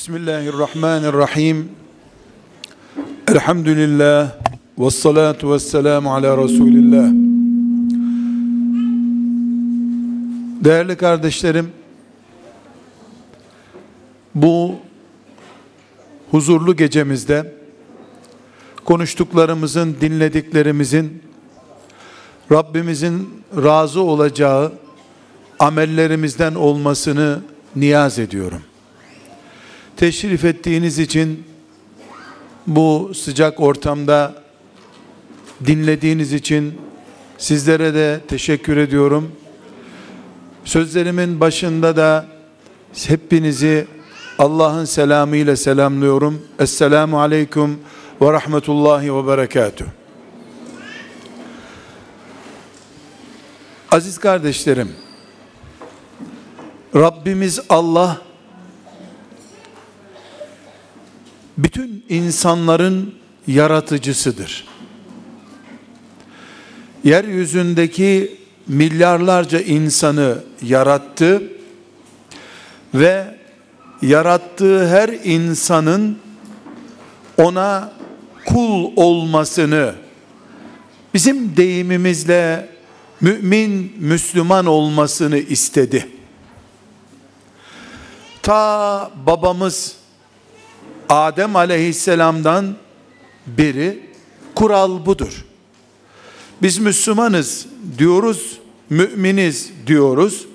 Bismillahirrahmanirrahim. Elhamdülillah. Ve salatu ve selamu ala Resulillah. Değerli kardeşlerim, bu huzurlu gecemizde konuştuklarımızın, dinlediklerimizin Rabbimizin razı olacağı amellerimizden olmasını niyaz ediyorum. Teşrif ettiğiniz için bu sıcak ortamda dinlediğiniz için sizlere de teşekkür ediyorum. Sözlerimin başında da hepinizi Allah'ın selamıyla selamlıyorum. Esselamu aleyküm ve rahmetullahi ve berekatuh. Aziz kardeşlerim, Rabbimiz Allah bütün insanların yaratıcısıdır. Yeryüzündeki milyarlarca insanı yarattı ve yarattığı her insanın ona kul olmasını bizim deyimimizle mümin Müslüman olmasını istedi. Ta babamız Adem aleyhisselamdan beri kural budur. Biz Müslümanız diyoruz, müminiz diyoruz.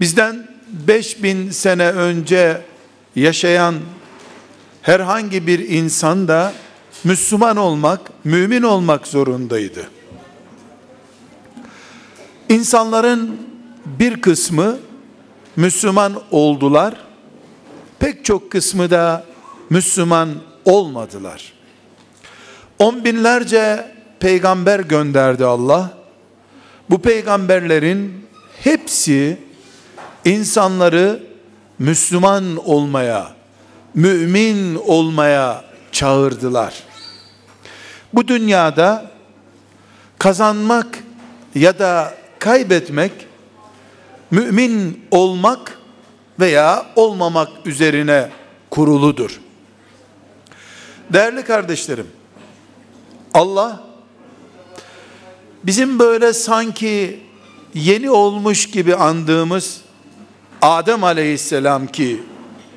Bizden 5000 sene önce yaşayan herhangi bir insan da Müslüman olmak, mümin olmak zorundaydı. İnsanların bir kısmı Müslüman oldular. Pek çok kısmı da Müslüman olmadılar. On binlerce peygamber gönderdi Allah. Bu peygamberlerin hepsi insanları Müslüman olmaya, mümin olmaya çağırdılar. Bu dünyada kazanmak ya da kaybetmek mümin olmak veya olmamak üzerine kuruludur. Değerli kardeşlerim, Allah bizim böyle sanki yeni olmuş gibi andığımız Adem aleyhisselam ki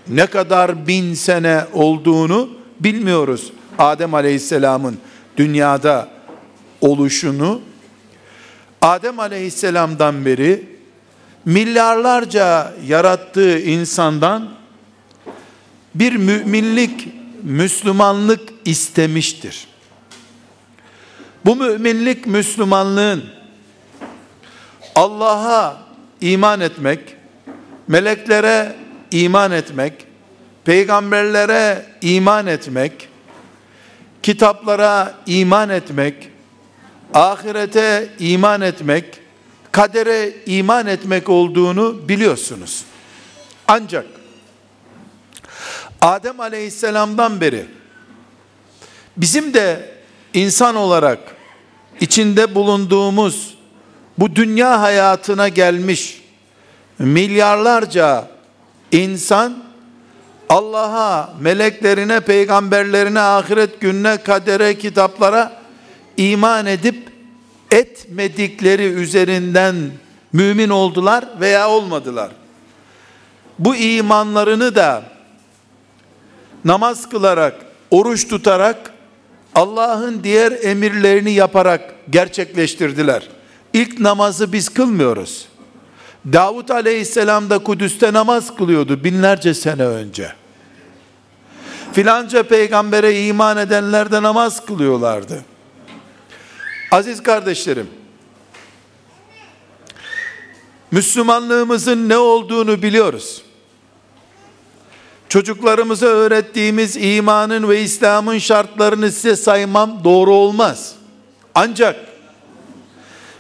ne kadar bin sene olduğunu bilmiyoruz. Adem aleyhisselamın dünyada oluşunu Adem aleyhisselamdan beri milyarlarca yarattığı insandan bir müminlik, Müslümanlık istemiştir. Bu müminlik, Müslümanlığın Allah'a iman etmek, meleklere iman etmek, peygamberlere iman etmek, kitaplara iman etmek, ahirete iman etmek, kadere iman etmek olduğunu biliyorsunuz. Ancak Adem Aleyhisselam'dan beri bizim de insan olarak içinde bulunduğumuz bu dünya hayatına gelmiş milyarlarca insan Allah'a, meleklerine, peygamberlerine, ahiret gününe, kadere, kitaplara iman edip etmedikleri üzerinden mümin oldular veya olmadılar. Bu imanlarını da namaz kılarak, oruç tutarak, Allah'ın diğer emirlerini yaparak gerçekleştirdiler. İlk namazı biz kılmıyoruz. Davut aleyhisselam da Kudüs'te namaz kılıyordu binlerce sene önce. Filanca peygambere iman edenler de namaz kılıyorlardı. Aziz kardeşlerim, Müslümanlığımızın ne olduğunu biliyoruz. Çocuklarımıza öğrettiğimiz imanın ve İslam'ın şartlarını size saymam doğru olmaz. Ancak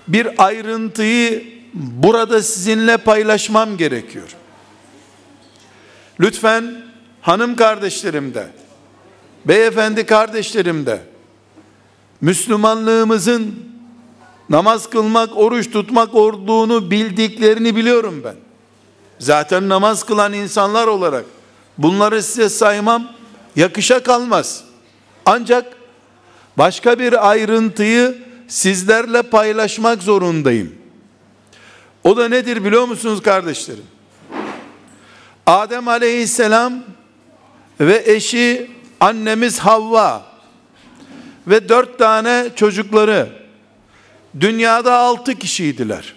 bir ayrıntıyı burada sizinle paylaşmam gerekiyor. Lütfen hanım kardeşlerim de, beyefendi kardeşlerim de, Müslümanlığımızın namaz kılmak, oruç tutmak olduğunu bildiklerini biliyorum ben. Zaten namaz kılan insanlar olarak Bunları size saymam yakışa kalmaz. Ancak başka bir ayrıntıyı sizlerle paylaşmak zorundayım. O da nedir biliyor musunuz kardeşlerim? Adem aleyhisselam ve eşi annemiz Havva ve dört tane çocukları dünyada altı kişiydiler.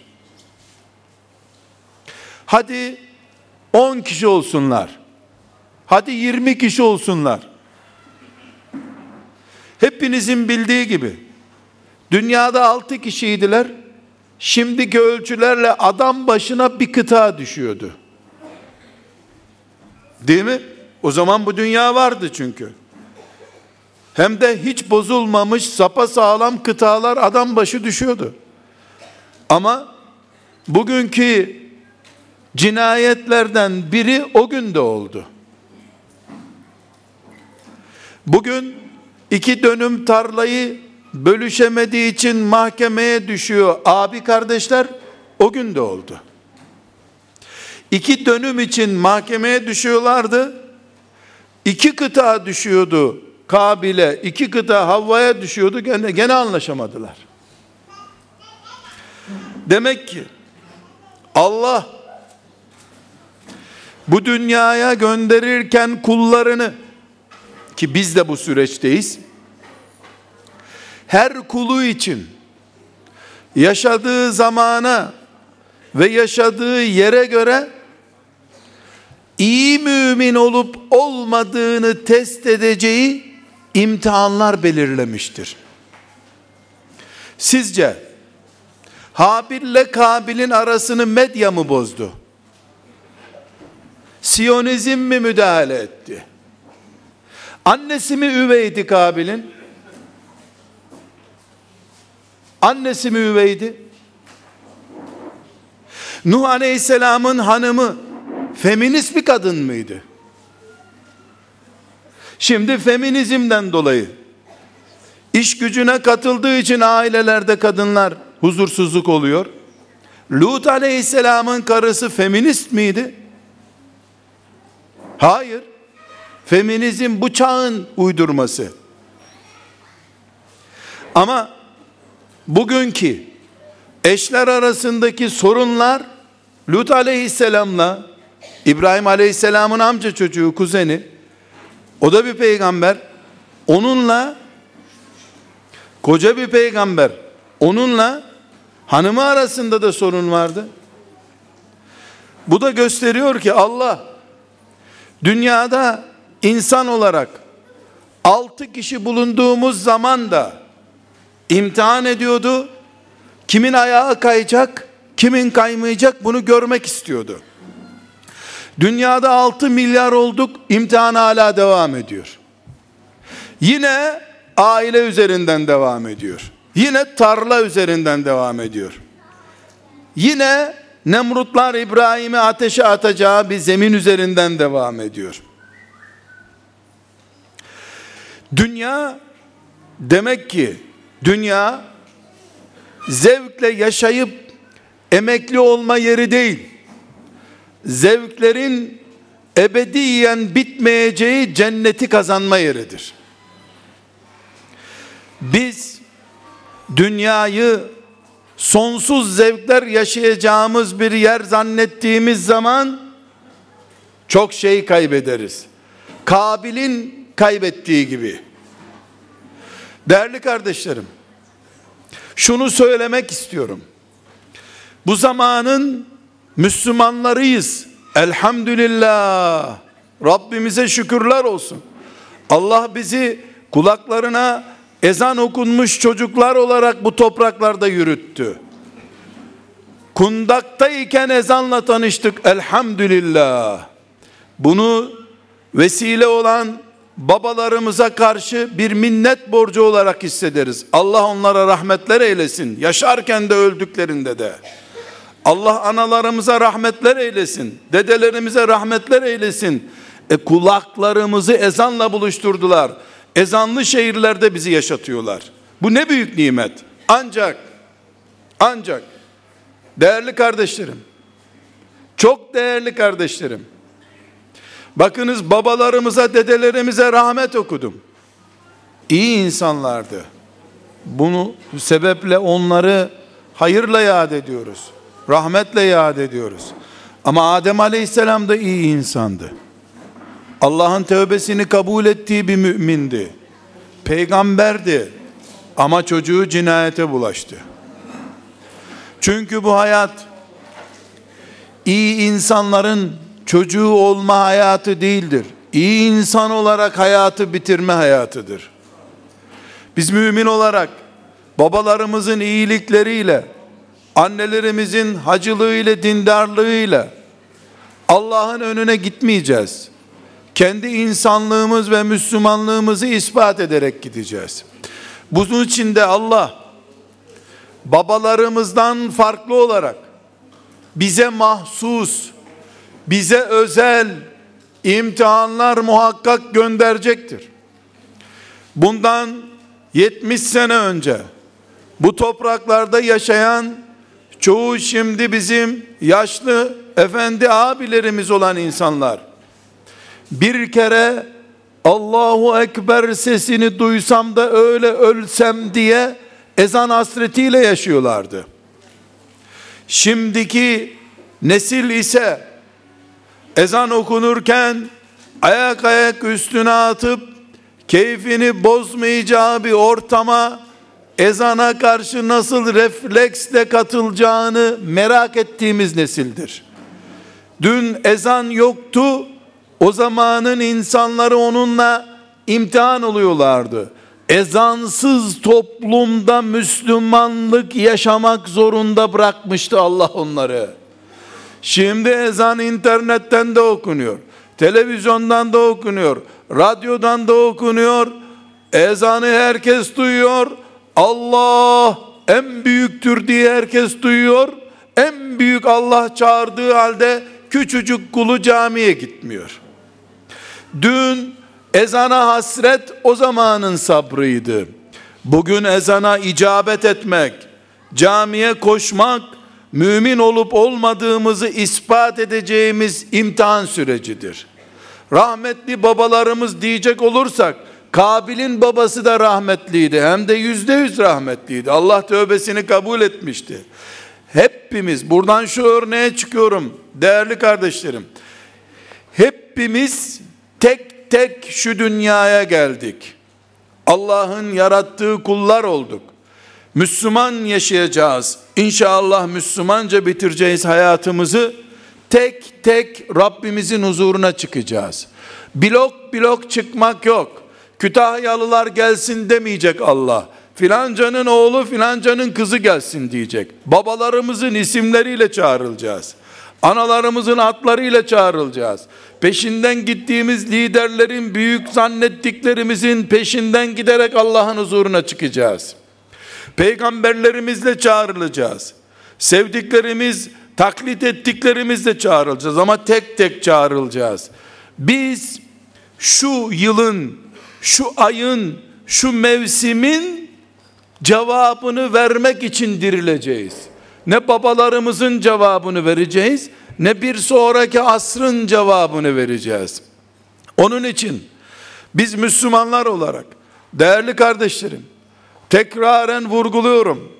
Hadi on kişi olsunlar. Hadi yirmi kişi olsunlar. Hepinizin bildiği gibi dünyada altı kişiydiler. Şimdiki ölçülerle adam başına bir kıta düşüyordu. Değil mi? O zaman bu dünya vardı çünkü. Hem de hiç bozulmamış sapa sağlam kıtalar adam başı düşüyordu. Ama bugünkü cinayetlerden biri o günde oldu. Bugün iki dönüm tarlayı bölüşemediği için mahkemeye düşüyor abi kardeşler o günde oldu. İki dönüm için mahkemeye düşüyorlardı. İki kıta düşüyordu Kabil'e, iki kıta Havva'ya düşüyordu gene, gene anlaşamadılar. Demek ki Allah bu dünyaya gönderirken kullarını ki biz de bu süreçteyiz. Her kulu için yaşadığı zamana ve yaşadığı yere göre iyi mümin olup olmadığını test edeceği imtihanlar belirlemiştir. Sizce Habil ile Kabil'in arasını medya mı bozdu? Siyonizm mi müdahale etti? Annesi mi üveydi Kabil'in? Annesi mi üveydi? Nuh Aleyhisselam'ın hanımı feminist bir kadın mıydı? Şimdi feminizmden dolayı iş gücüne katıldığı için ailelerde kadınlar huzursuzluk oluyor. Lut Aleyhisselam'ın karısı feminist miydi? Hayır. Feminizm bu çağın uydurması. Ama bugünkü eşler arasındaki sorunlar Lut aleyhisselamla İbrahim aleyhisselamın amca çocuğu kuzeni o da bir peygamber onunla koca bir peygamber onunla hanımı arasında da sorun vardı. Bu da gösteriyor ki Allah dünyada insan olarak altı kişi bulunduğumuz zaman da imtihan ediyordu. Kimin ayağı kayacak, kimin kaymayacak bunu görmek istiyordu. Dünyada 6 milyar olduk, imtihan hala devam ediyor. Yine aile üzerinden devam ediyor. Yine tarla üzerinden devam ediyor. Yine Nemrutlar İbrahim'i ateşe atacağı bir zemin üzerinden devam ediyor. Dünya demek ki dünya zevkle yaşayıp emekli olma yeri değil. Zevklerin ebediyen bitmeyeceği cenneti kazanma yeridir. Biz dünyayı sonsuz zevkler yaşayacağımız bir yer zannettiğimiz zaman çok şey kaybederiz. Kabil'in kaybettiği gibi. Değerli kardeşlerim, şunu söylemek istiyorum. Bu zamanın Müslümanlarıyız. Elhamdülillah. Rabbimize şükürler olsun. Allah bizi kulaklarına ezan okunmuş çocuklar olarak bu topraklarda yürüttü. Kundaktayken ezanla tanıştık elhamdülillah. Bunu vesile olan babalarımıza karşı bir minnet borcu olarak hissederiz. Allah onlara rahmetler eylesin. Yaşarken de öldüklerinde de. Allah analarımıza rahmetler eylesin. Dedelerimize rahmetler eylesin. E kulaklarımızı ezanla buluşturdular. Ezanlı şehirlerde bizi yaşatıyorlar. Bu ne büyük nimet. Ancak ancak değerli kardeşlerim çok değerli kardeşlerim Bakınız babalarımıza, dedelerimize rahmet okudum. İyi insanlardı. Bunu sebeple onları hayırla yad ediyoruz. Rahmetle yad ediyoruz. Ama Adem Aleyhisselam da iyi insandı. Allah'ın tövbesini kabul ettiği bir mümindi. Peygamberdi. Ama çocuğu cinayete bulaştı. Çünkü bu hayat iyi insanların çocuğu olma hayatı değildir. İyi insan olarak hayatı bitirme hayatıdır. Biz mümin olarak babalarımızın iyilikleriyle, annelerimizin hacılığıyla, dindarlığıyla Allah'ın önüne gitmeyeceğiz. Kendi insanlığımız ve Müslümanlığımızı ispat ederek gideceğiz. Bunun için de Allah babalarımızdan farklı olarak bize mahsus, bize özel imtihanlar muhakkak gönderecektir. Bundan 70 sene önce bu topraklarda yaşayan çoğu şimdi bizim yaşlı efendi abilerimiz olan insanlar bir kere Allahu Ekber sesini duysam da öyle ölsem diye ezan hasretiyle yaşıyorlardı. Şimdiki nesil ise ezan okunurken ayak ayak üstüne atıp keyfini bozmayacağı bir ortama ezana karşı nasıl refleksle katılacağını merak ettiğimiz nesildir. Dün ezan yoktu. O zamanın insanları onunla imtihan oluyorlardı. Ezansız toplumda Müslümanlık yaşamak zorunda bırakmıştı Allah onları. Şimdi ezan internetten de okunuyor. Televizyondan da okunuyor. Radyodan da okunuyor. Ezanı herkes duyuyor. Allah en büyüktür diye herkes duyuyor. En büyük Allah çağırdığı halde küçücük kulu camiye gitmiyor. Dün ezana hasret o zamanın sabrıydı. Bugün ezana icabet etmek, camiye koşmak, mümin olup olmadığımızı ispat edeceğimiz imtihan sürecidir. Rahmetli babalarımız diyecek olursak, Kabil'in babası da rahmetliydi. Hem de yüzde yüz rahmetliydi. Allah tövbesini kabul etmişti. Hepimiz, buradan şu örneğe çıkıyorum değerli kardeşlerim. Hepimiz tek tek şu dünyaya geldik. Allah'ın yarattığı kullar olduk. Müslüman yaşayacağız. İnşallah Müslümanca bitireceğiz hayatımızı. Tek tek Rabbimizin huzuruna çıkacağız. Blok blok çıkmak yok. Kütahyalılar gelsin demeyecek Allah. Filancanın oğlu filancanın kızı gelsin diyecek. Babalarımızın isimleriyle çağrılacağız. Analarımızın adlarıyla çağrılacağız. Peşinden gittiğimiz liderlerin büyük zannettiklerimizin peşinden giderek Allah'ın huzuruna çıkacağız. Peygamberlerimizle çağrılacağız. Sevdiklerimiz, taklit ettiklerimizle çağrılacağız ama tek tek çağrılacağız. Biz şu yılın, şu ayın, şu mevsimin cevabını vermek için dirileceğiz. Ne babalarımızın cevabını vereceğiz, ne bir sonraki asrın cevabını vereceğiz. Onun için biz Müslümanlar olarak değerli kardeşlerim tekraren vurguluyorum.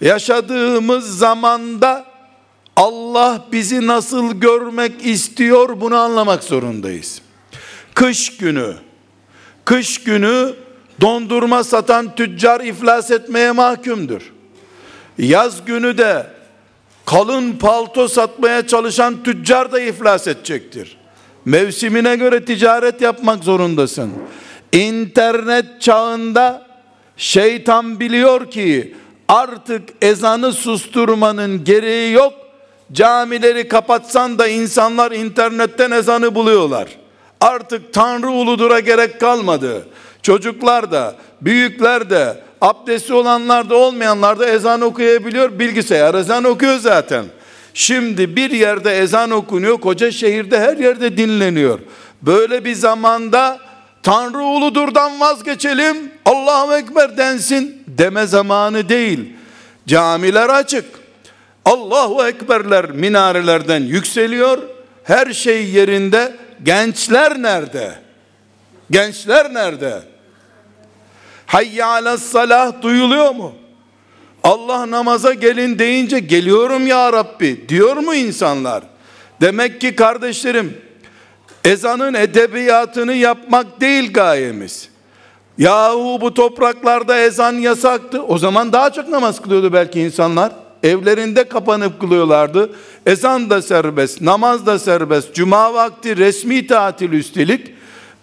Yaşadığımız zamanda Allah bizi nasıl görmek istiyor bunu anlamak zorundayız. Kış günü kış günü dondurma satan tüccar iflas etmeye mahkumdur. Yaz günü de kalın palto satmaya çalışan tüccar da iflas edecektir. Mevsimine göre ticaret yapmak zorundasın. İnternet çağında şeytan biliyor ki artık ezanı susturmanın gereği yok. Camileri kapatsan da insanlar internetten ezanı buluyorlar. Artık Tanrı uludura gerek kalmadı. Çocuklar da, büyükler de, abdesti olanlar da olmayanlar da ezan okuyabiliyor. Bilgisayar ezan okuyor zaten. Şimdi bir yerde ezan okunuyor, koca şehirde her yerde dinleniyor. Böyle bir zamanda Tanrı uludurdan vazgeçelim, Allahu Ekber densin deme zamanı değil. Camiler açık. Allahu Ekberler minarelerden yükseliyor. Her şey yerinde gençler nerede? Gençler nerede? Hayya ala salah duyuluyor mu? Allah namaza gelin deyince geliyorum ya Rabbi diyor mu insanlar? Demek ki kardeşlerim ezanın edebiyatını yapmak değil gayemiz. Yahu bu topraklarda ezan yasaktı. O zaman daha çok namaz kılıyordu belki insanlar. Evlerinde kapanıp kılıyorlardı. Ezan da serbest, namaz da serbest. Cuma vakti resmi tatil üstelik.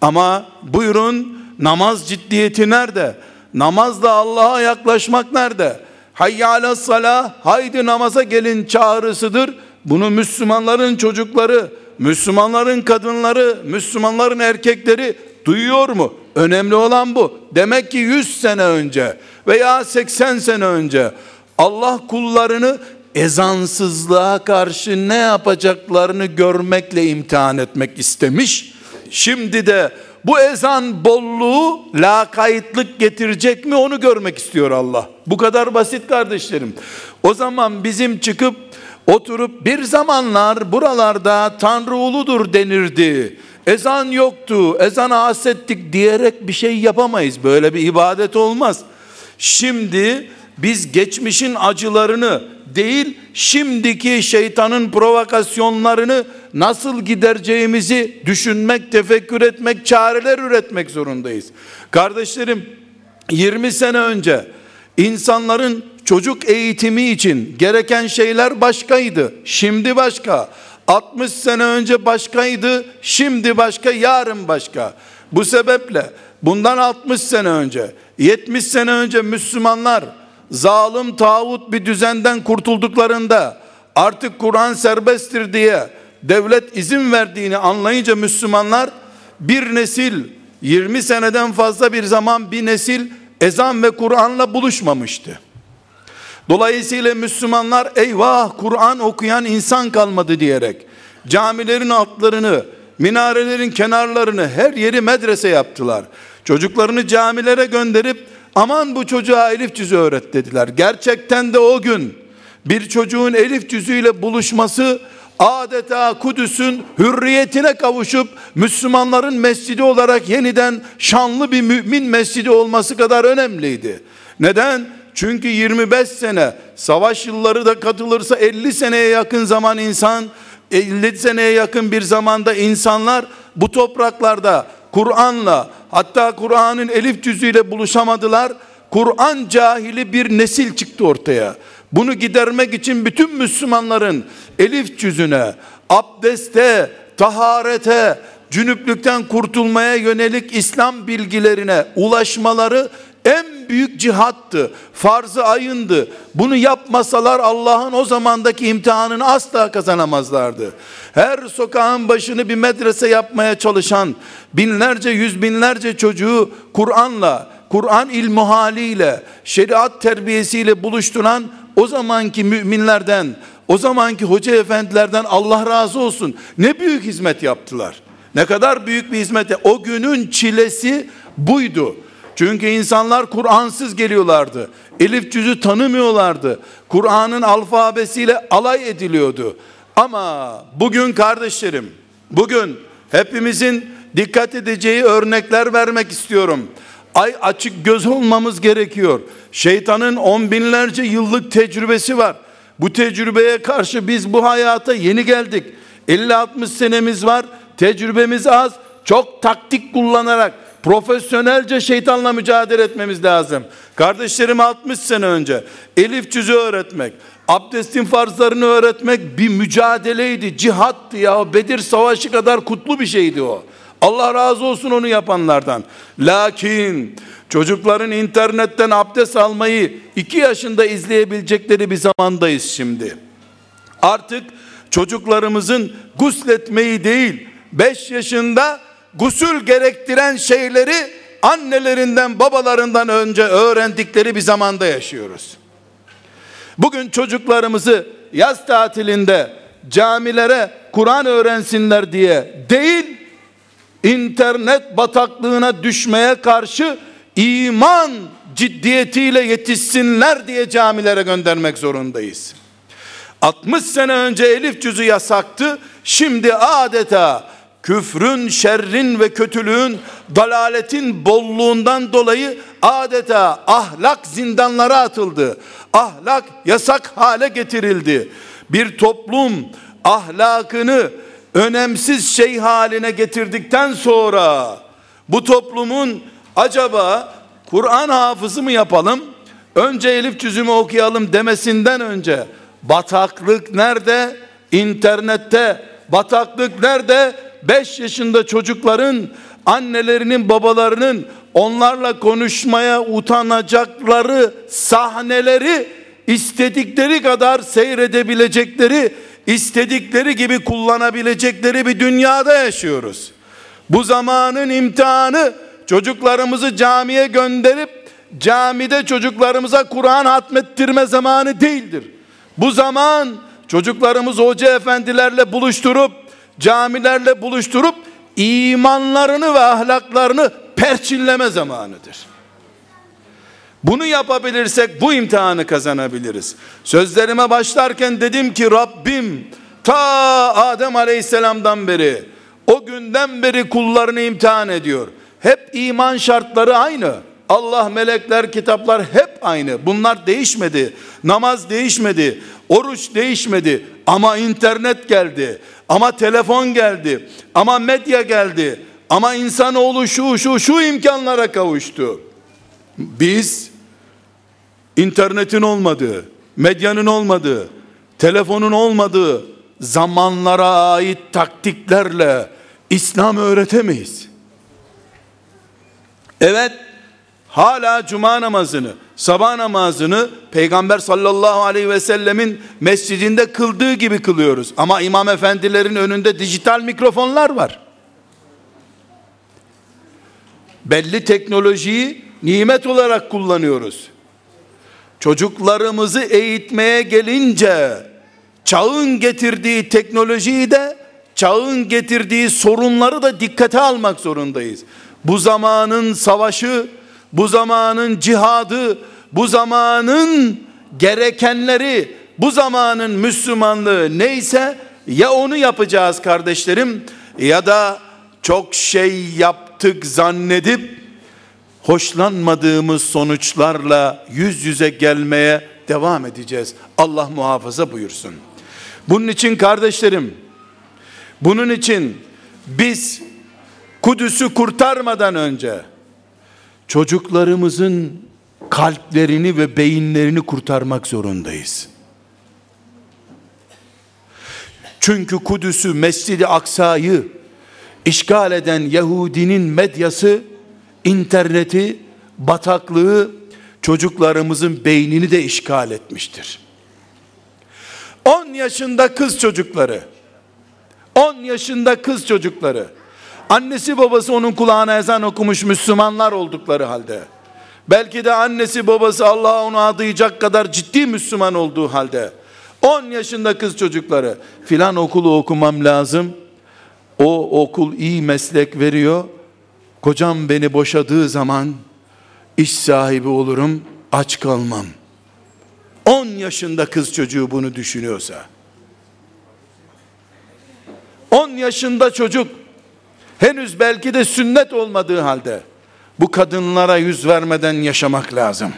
Ama buyurun namaz ciddiyeti nerede? Namazla Allah'a yaklaşmak nerede? Hayya ala haydi namaza gelin çağrısıdır. Bunu Müslümanların çocukları, Müslümanların kadınları, Müslümanların erkekleri duyuyor mu? Önemli olan bu. Demek ki 100 sene önce veya 80 sene önce Allah kullarını ezansızlığa karşı ne yapacaklarını görmekle imtihan etmek istemiş. Şimdi de bu ezan bolluğu lakaytlık getirecek mi onu görmek istiyor Allah. Bu kadar basit kardeşlerim. O zaman bizim çıkıp oturup bir zamanlar buralarda Tanrı uludur denirdi. Ezan yoktu, ezana hasettik diyerek bir şey yapamayız. Böyle bir ibadet olmaz. Şimdi biz geçmişin acılarını değil, şimdiki şeytanın provokasyonlarını nasıl gidereceğimizi düşünmek, tefekkür etmek, çareler üretmek zorundayız. Kardeşlerim, 20 sene önce insanların çocuk eğitimi için gereken şeyler başkaydı. Şimdi başka. 60 sene önce başkaydı, şimdi başka, yarın başka. Bu sebeple bundan 60 sene önce, 70 sene önce Müslümanlar zalim tağut bir düzenden kurtulduklarında artık Kur'an serbesttir diye devlet izin verdiğini anlayınca Müslümanlar bir nesil 20 seneden fazla bir zaman bir nesil ezan ve Kur'an'la buluşmamıştı. Dolayısıyla Müslümanlar eyvah Kur'an okuyan insan kalmadı diyerek camilerin altlarını, minarelerin kenarlarını her yeri medrese yaptılar. Çocuklarını camilere gönderip aman bu çocuğa elif cüzü öğret dediler. Gerçekten de o gün bir çocuğun elif cüzüyle buluşması adeta Kudüs'ün hürriyetine kavuşup Müslümanların mescidi olarak yeniden şanlı bir mümin mescidi olması kadar önemliydi. Neden? Çünkü 25 sene savaş yılları da katılırsa 50 seneye yakın zaman insan 50 seneye yakın bir zamanda insanlar bu topraklarda Kur'an'la hatta Kur'an'ın elif cüzüyle buluşamadılar. Kur'an cahili bir nesil çıktı ortaya. Bunu gidermek için bütün Müslümanların elif cüzüne, abdeste, taharete, cünüplükten kurtulmaya yönelik İslam bilgilerine ulaşmaları en büyük cihattı. Farzı ayındı. Bunu yapmasalar Allah'ın o zamandaki imtihanını asla kazanamazlardı. Her sokağın başını bir medrese yapmaya çalışan binlerce yüz binlerce çocuğu Kur'an'la, Kur'an ilmuhaliyle, şeriat terbiyesiyle buluşturan o zamanki müminlerden, o zamanki hoca efendilerden Allah razı olsun. Ne büyük hizmet yaptılar. Ne kadar büyük bir hizmet. O günün çilesi buydu. Çünkü insanlar Kur'ansız geliyorlardı. Elif cüzü tanımıyorlardı. Kur'an'ın alfabesiyle alay ediliyordu. Ama bugün kardeşlerim, bugün hepimizin dikkat edeceği örnekler vermek istiyorum. Ay açık göz olmamız gerekiyor. Şeytanın on binlerce yıllık tecrübesi var. Bu tecrübeye karşı biz bu hayata yeni geldik. 50-60 senemiz var. Tecrübemiz az. Çok taktik kullanarak profesyonelce şeytanla mücadele etmemiz lazım. Kardeşlerim 60 sene önce elif cüzü öğretmek, abdestin farzlarını öğretmek bir mücadeleydi, cihattı ya. Bedir savaşı kadar kutlu bir şeydi o. Allah razı olsun onu yapanlardan. Lakin çocukların internetten abdest almayı iki yaşında izleyebilecekleri bir zamandayız şimdi. Artık çocuklarımızın gusletmeyi değil, 5 yaşında gusül gerektiren şeyleri annelerinden babalarından önce öğrendikleri bir zamanda yaşıyoruz. Bugün çocuklarımızı yaz tatilinde camilere Kur'an öğrensinler diye değil, internet bataklığına düşmeye karşı iman ciddiyetiyle yetişsinler diye camilere göndermek zorundayız. 60 sene önce elif cüzü yasaktı. Şimdi adeta küfrün, şerrin ve kötülüğün, dalaletin bolluğundan dolayı adeta ahlak zindanlara atıldı. Ahlak yasak hale getirildi. Bir toplum ahlakını önemsiz şey haline getirdikten sonra bu toplumun acaba Kur'an hafızı mı yapalım? Önce elif cüzümü okuyalım demesinden önce bataklık nerede? İnternette. Bataklık nerede? 5 yaşında çocukların annelerinin babalarının onlarla konuşmaya utanacakları sahneleri istedikleri kadar seyredebilecekleri, istedikleri gibi kullanabilecekleri bir dünyada yaşıyoruz. Bu zamanın imtihanı çocuklarımızı camiye gönderip camide çocuklarımıza Kur'an hatmettirme zamanı değildir. Bu zaman çocuklarımız hoca efendilerle buluşturup camilerle buluşturup imanlarını ve ahlaklarını perçinleme zamanıdır. Bunu yapabilirsek bu imtihanı kazanabiliriz. Sözlerime başlarken dedim ki Rabbim ta Adem Aleyhisselam'dan beri o günden beri kullarını imtihan ediyor. Hep iman şartları aynı. Allah, melekler, kitaplar hep aynı. Bunlar değişmedi. Namaz değişmedi. Oruç değişmedi. Ama internet geldi. Ama telefon geldi. Ama medya geldi. Ama insanoğlu şu şu şu imkanlara kavuştu. Biz internetin olmadığı, medyanın olmadığı, telefonun olmadığı zamanlara ait taktiklerle İslam öğretemeyiz. Evet, hala cuma namazını, sabah namazını Peygamber sallallahu aleyhi ve sellemin mescidinde kıldığı gibi kılıyoruz. Ama imam efendilerin önünde dijital mikrofonlar var. Belli teknolojiyi nimet olarak kullanıyoruz. Çocuklarımızı eğitmeye gelince çağın getirdiği teknolojiyi de çağın getirdiği sorunları da dikkate almak zorundayız. Bu zamanın savaşı, bu zamanın cihadı, bu zamanın gerekenleri, bu zamanın Müslümanlığı neyse ya onu yapacağız kardeşlerim ya da çok şey yaptık zannedip hoşlanmadığımız sonuçlarla yüz yüze gelmeye devam edeceğiz. Allah muhafaza buyursun. Bunun için kardeşlerim, bunun için biz Kudüs'ü kurtarmadan önce çocuklarımızın kalplerini ve beyinlerini kurtarmak zorundayız. Çünkü Kudüs'ü, Mescid-i Aksa'yı işgal eden Yahudinin medyası, interneti, bataklığı çocuklarımızın beynini de işgal etmiştir. 10 yaşında kız çocukları, 10 yaşında kız çocukları, annesi babası onun kulağına ezan okumuş Müslümanlar oldukları halde, belki de annesi babası Allah'a onu adayacak kadar ciddi Müslüman olduğu halde, 10 yaşında kız çocukları, filan okulu okumam lazım, o okul iyi meslek veriyor, kocam beni boşadığı zaman, iş sahibi olurum, aç kalmam. 10 yaşında kız çocuğu bunu düşünüyorsa, 10 yaşında çocuk henüz belki de sünnet olmadığı halde bu kadınlara yüz vermeden yaşamak lazım.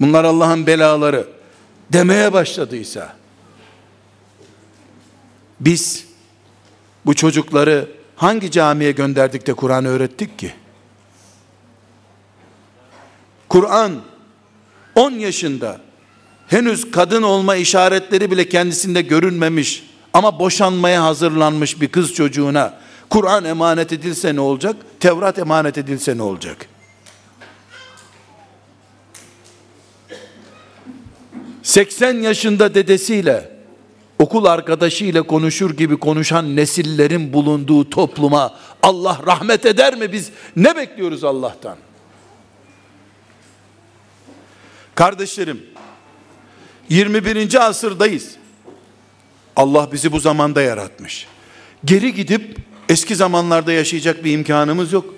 Bunlar Allah'ın belaları demeye başladıysa biz bu çocukları hangi camiye gönderdik de Kur'an öğrettik ki? Kur'an 10 yaşında henüz kadın olma işaretleri bile kendisinde görünmemiş ama boşanmaya hazırlanmış bir kız çocuğuna Kur'an emanet edilse ne olacak? Tevrat emanet edilse ne olacak? ...80 yaşında dedesiyle... ...okul arkadaşıyla konuşur gibi konuşan nesillerin bulunduğu topluma... ...Allah rahmet eder mi biz? Ne bekliyoruz Allah'tan? Kardeşlerim... ...21. asırdayız. Allah bizi bu zamanda yaratmış. Geri gidip Eski zamanlarda yaşayacak bir imkanımız yok.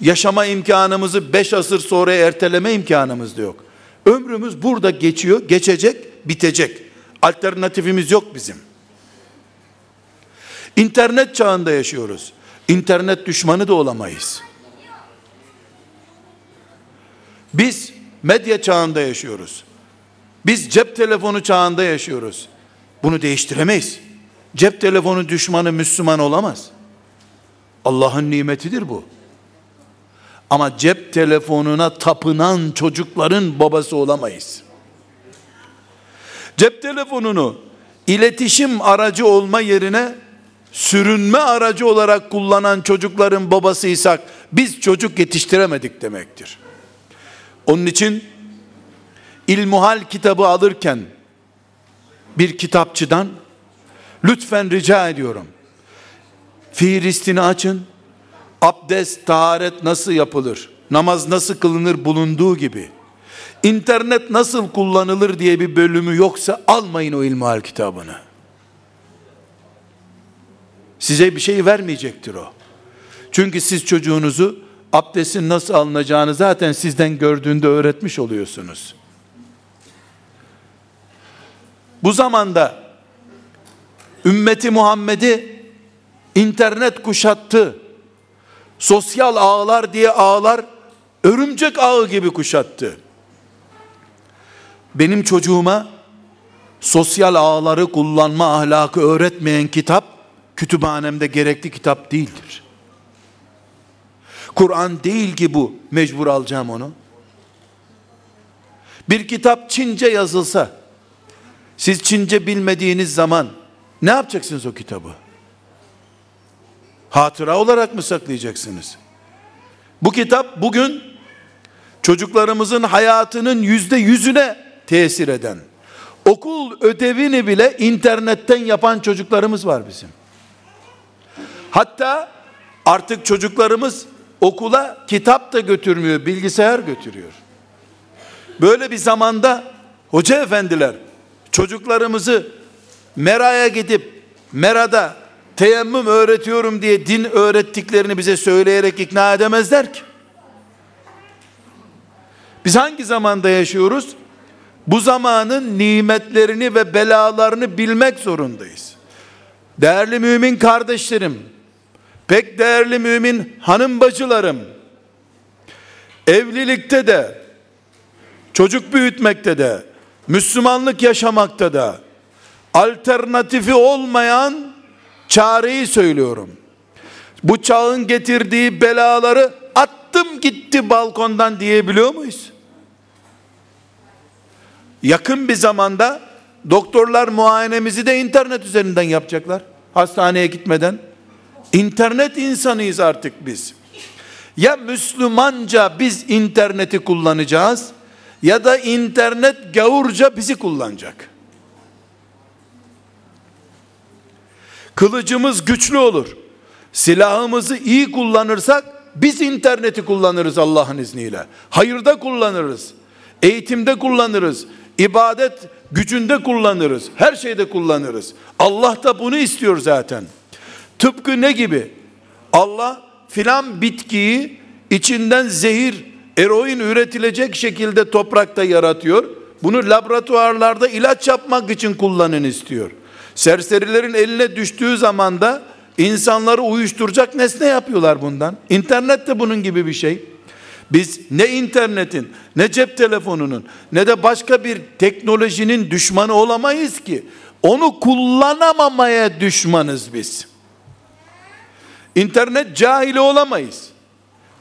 Yaşama imkanımızı beş asır sonra erteleme imkanımız da yok. Ömrümüz burada geçiyor, geçecek, bitecek. Alternatifimiz yok bizim. İnternet çağında yaşıyoruz. İnternet düşmanı da olamayız. Biz medya çağında yaşıyoruz. Biz cep telefonu çağında yaşıyoruz. Bunu değiştiremeyiz. Cep telefonu düşmanı Müslüman olamaz. Allah'ın nimetidir bu. Ama cep telefonuna tapınan çocukların babası olamayız. Cep telefonunu iletişim aracı olma yerine sürünme aracı olarak kullanan çocukların babasıysak biz çocuk yetiştiremedik demektir. Onun için İlmuhal kitabı alırken bir kitapçıdan lütfen rica ediyorum. Fihristini açın. Abdest, taharet nasıl yapılır? Namaz nasıl kılınır bulunduğu gibi. İnternet nasıl kullanılır diye bir bölümü yoksa almayın o ilmihal kitabını. Size bir şey vermeyecektir o. Çünkü siz çocuğunuzu abdestin nasıl alınacağını zaten sizden gördüğünde öğretmiş oluyorsunuz. Bu zamanda ümmeti Muhammed'i internet kuşattı. Sosyal ağlar diye ağlar örümcek ağı gibi kuşattı. Benim çocuğuma sosyal ağları kullanma ahlakı öğretmeyen kitap kütüphanemde gerekli kitap değildir. Kur'an değil ki bu. Mecbur alacağım onu. Bir kitap Çince yazılsa siz Çince bilmediğiniz zaman ne yapacaksınız o kitabı? Hatıra olarak mı saklayacaksınız? Bu kitap bugün çocuklarımızın hayatının yüzde yüzüne tesir eden, okul ödevini bile internetten yapan çocuklarımız var bizim. Hatta artık çocuklarımız okula kitap da götürmüyor, bilgisayar götürüyor. Böyle bir zamanda hoca efendiler çocuklarımızı Mera'ya gidip Mera'da teyemmüm öğretiyorum diye din öğrettiklerini bize söyleyerek ikna edemezler ki. Biz hangi zamanda yaşıyoruz? Bu zamanın nimetlerini ve belalarını bilmek zorundayız. Değerli mümin kardeşlerim, pek değerli mümin hanım bacılarım, evlilikte de, çocuk büyütmekte de, Müslümanlık yaşamakta da alternatifi olmayan çareyi söylüyorum. Bu çağın getirdiği belaları attım gitti balkondan diyebiliyor muyuz? Yakın bir zamanda doktorlar muayenemizi de internet üzerinden yapacaklar. Hastaneye gitmeden. İnternet insanıyız artık biz. Ya Müslümanca biz interneti kullanacağız ya da internet gavurca bizi kullanacak. Kılıcımız güçlü olur. Silahımızı iyi kullanırsak biz interneti kullanırız Allah'ın izniyle. Hayırda kullanırız. Eğitimde kullanırız. İbadet gücünde kullanırız. Her şeyde kullanırız. Allah da bunu istiyor zaten. Tıpkı ne gibi? Allah filan bitkiyi içinden zehir eroin üretilecek şekilde toprakta yaratıyor. Bunu laboratuvarlarda ilaç yapmak için kullanın istiyor. Serserilerin eline düştüğü zaman da insanları uyuşturacak nesne yapıyorlar bundan. İnternet de bunun gibi bir şey. Biz ne internetin, ne cep telefonunun, ne de başka bir teknolojinin düşmanı olamayız ki. Onu kullanamamaya düşmanız biz. İnternet cahili olamayız.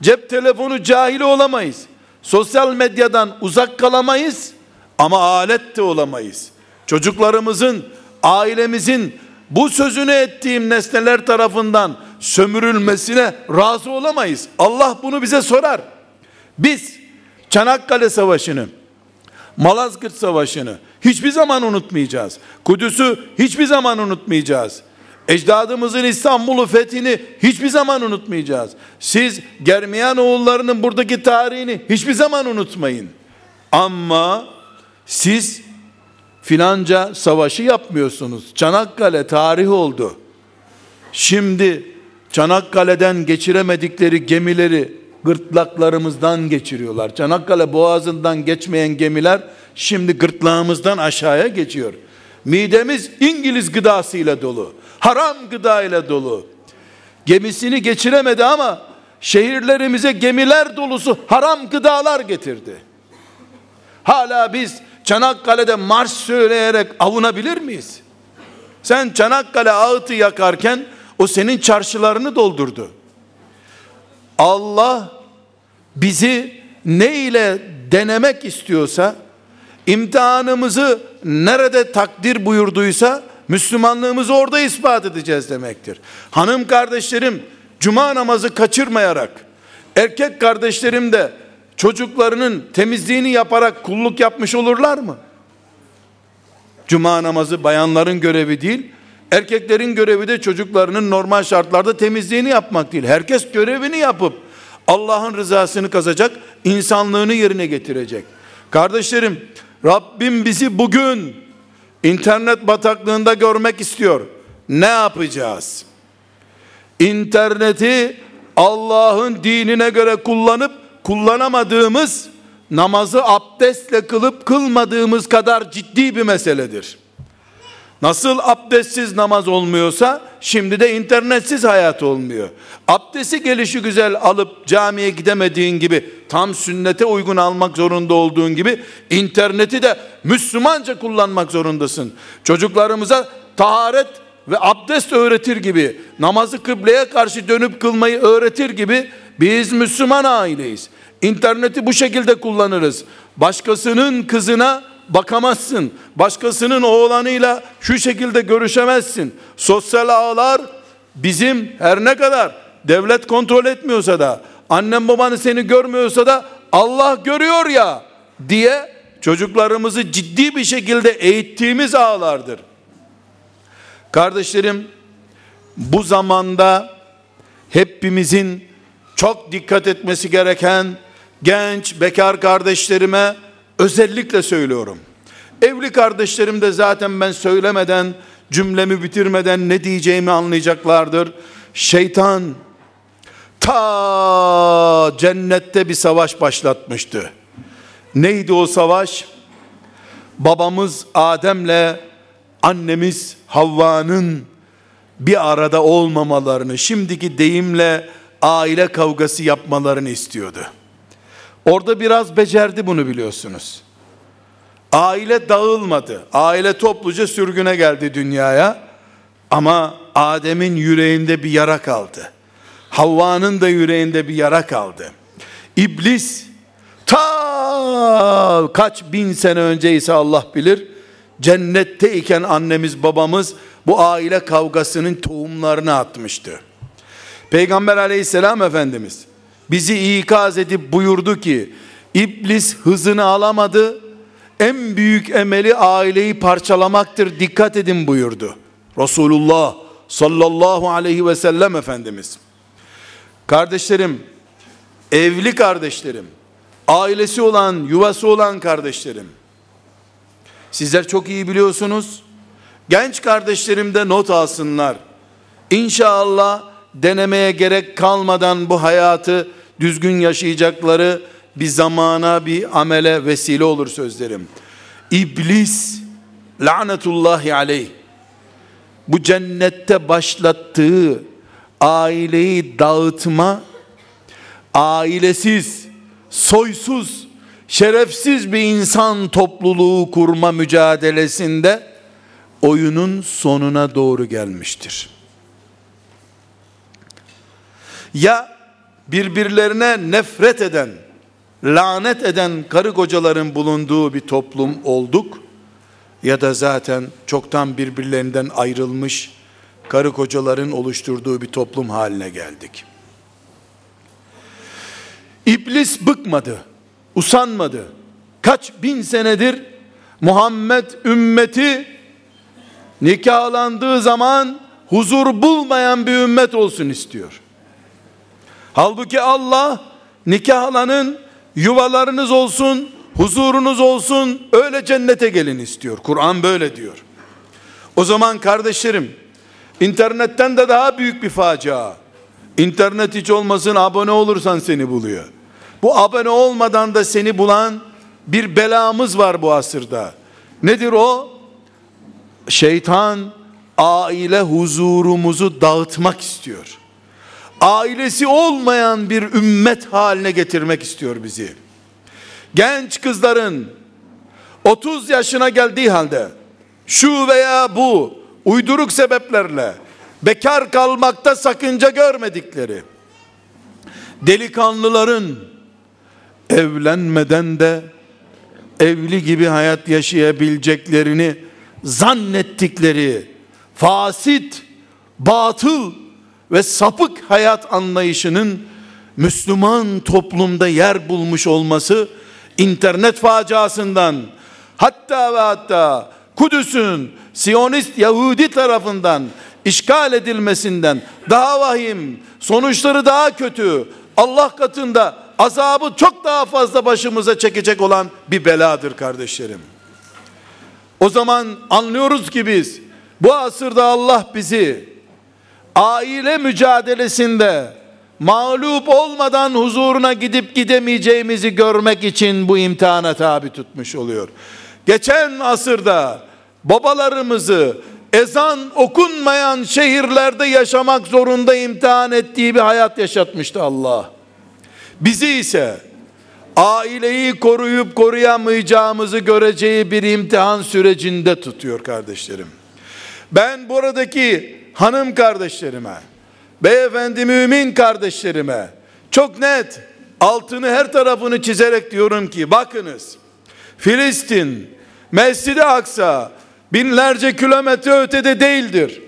Cep telefonu cahili olamayız. Sosyal medyadan uzak kalamayız ama alet de olamayız. Çocuklarımızın, ailemizin bu sözünü ettiğim nesneler tarafından sömürülmesine razı olamayız. Allah bunu bize sorar. Biz Çanakkale Savaşı'nı, Malazgirt Savaşı'nı hiçbir zaman unutmayacağız. Kudüs'ü hiçbir zaman unutmayacağız. Ecdadımızın İstanbul'u fethini hiçbir zaman unutmayacağız. Siz Germiyan oğullarının buradaki tarihini hiçbir zaman unutmayın. Ama siz filanca savaşı yapmıyorsunuz. Çanakkale tarih oldu. Şimdi Çanakkale'den geçiremedikleri gemileri gırtlaklarımızdan geçiriyorlar. Çanakkale boğazından geçmeyen gemiler şimdi gırtlağımızdan aşağıya geçiyor. Midemiz İngiliz gıdasıyla dolu. Haram gıda ile dolu. Gemisini geçiremedi ama şehirlerimize gemiler dolusu haram gıdalar getirdi. Hala biz Çanakkale'de marş söyleyerek avunabilir miyiz? Sen Çanakkale ağıtı yakarken o senin çarşılarını doldurdu. Allah bizi ne ile denemek istiyorsa imtihanımızı nerede takdir buyurduysa Müslümanlığımızı orada ispat edeceğiz demektir. Hanım kardeşlerim cuma namazı kaçırmayarak erkek kardeşlerim de çocuklarının temizliğini yaparak kulluk yapmış olurlar mı? Cuma namazı bayanların görevi değil, erkeklerin görevi de çocuklarının normal şartlarda temizliğini yapmak değil. Herkes görevini yapıp Allah'ın rızasını kazacak, insanlığını yerine getirecek. Kardeşlerim, Rabbim bizi bugün internet bataklığında görmek istiyor. Ne yapacağız? İnterneti Allah'ın dinine göre kullanıp kullanamadığımız namazı abdestle kılıp kılmadığımız kadar ciddi bir meseledir. Nasıl abdestsiz namaz olmuyorsa şimdi de internetsiz hayat olmuyor. Abdesti gelişi güzel alıp camiye gidemediğin gibi tam sünnete uygun almak zorunda olduğun gibi interneti de Müslümanca kullanmak zorundasın. Çocuklarımıza taharet ve abdest öğretir gibi namazı kıbleye karşı dönüp kılmayı öğretir gibi biz Müslüman aileyiz. İnterneti bu şekilde kullanırız. Başkasının kızına bakamazsın. Başkasının oğlanıyla şu şekilde görüşemezsin. Sosyal ağlar bizim her ne kadar devlet kontrol etmiyorsa da annem babanı seni görmüyorsa da Allah görüyor ya diye çocuklarımızı ciddi bir şekilde eğittiğimiz ağlardır. Kardeşlerim bu zamanda hepimizin çok dikkat etmesi gereken genç bekar kardeşlerime özellikle söylüyorum. Evli kardeşlerim de zaten ben söylemeden cümlemi bitirmeden ne diyeceğimi anlayacaklardır. Şeytan ta cennette bir savaş başlatmıştı. Neydi o savaş? Babamız Adem'le annemiz Havva'nın bir arada olmamalarını, şimdiki deyimle aile kavgası yapmalarını istiyordu. Orada biraz becerdi bunu biliyorsunuz. Aile dağılmadı. Aile topluca sürgüne geldi dünyaya. Ama Adem'in yüreğinde bir yara kaldı. Havva'nın da yüreğinde bir yara kaldı. İblis ta kaç bin sene önce ise Allah bilir cennetteyken annemiz babamız bu aile kavgasının tohumlarını atmıştı. Peygamber aleyhisselam efendimiz bizi ikaz edip buyurdu ki iblis hızını alamadı en büyük emeli aileyi parçalamaktır dikkat edin buyurdu. Resulullah sallallahu aleyhi ve sellem Efendimiz. Kardeşlerim, evli kardeşlerim, ailesi olan, yuvası olan kardeşlerim. Sizler çok iyi biliyorsunuz. Genç kardeşlerim de not alsınlar. İnşallah denemeye gerek kalmadan bu hayatı düzgün yaşayacakları bir zamana bir amele vesile olur sözlerim. İblis lanetullahi aleyh bu cennette başlattığı aileyi dağıtma ailesiz, soysuz, şerefsiz bir insan topluluğu kurma mücadelesinde oyunun sonuna doğru gelmiştir. Ya birbirlerine nefret eden, lanet eden karı kocaların bulunduğu bir toplum olduk ya da zaten çoktan birbirlerinden ayrılmış karı kocaların oluşturduğu bir toplum haline geldik. İblis bıkmadı, usanmadı. Kaç bin senedir Muhammed ümmeti nikahlandığı zaman huzur bulmayan bir ümmet olsun istiyor. Halbuki Allah nikahlanın yuvalarınız olsun, huzurunuz olsun, öyle cennete gelin istiyor. Kur'an böyle diyor. O zaman kardeşlerim, internetten de daha büyük bir facia. İnternet hiç olmasın abone olursan seni buluyor. Bu abone olmadan da seni bulan bir belamız var bu asırda. Nedir o? şeytan aile huzurumuzu dağıtmak istiyor. Ailesi olmayan bir ümmet haline getirmek istiyor bizi. Genç kızların 30 yaşına geldiği halde şu veya bu uyduruk sebeplerle bekar kalmakta sakınca görmedikleri delikanlıların evlenmeden de evli gibi hayat yaşayabileceklerini zannettikleri fasit, batıl ve sapık hayat anlayışının Müslüman toplumda yer bulmuş olması internet faciasından hatta ve hatta Kudüs'ün Siyonist Yahudi tarafından işgal edilmesinden daha vahim, sonuçları daha kötü, Allah katında azabı çok daha fazla başımıza çekecek olan bir beladır kardeşlerim. O zaman anlıyoruz ki biz bu asırda Allah bizi aile mücadelesinde mağlup olmadan huzuruna gidip gidemeyeceğimizi görmek için bu imtihana tabi tutmuş oluyor. Geçen asırda babalarımızı ezan okunmayan şehirlerde yaşamak zorunda imtihan ettiği bir hayat yaşatmıştı Allah. Bizi ise aileyi koruyup koruyamayacağımızı göreceği bir imtihan sürecinde tutuyor kardeşlerim. Ben buradaki hanım kardeşlerime, beyefendi mümin kardeşlerime çok net altını her tarafını çizerek diyorum ki bakınız Filistin, Mescid-i Aksa binlerce kilometre ötede değildir.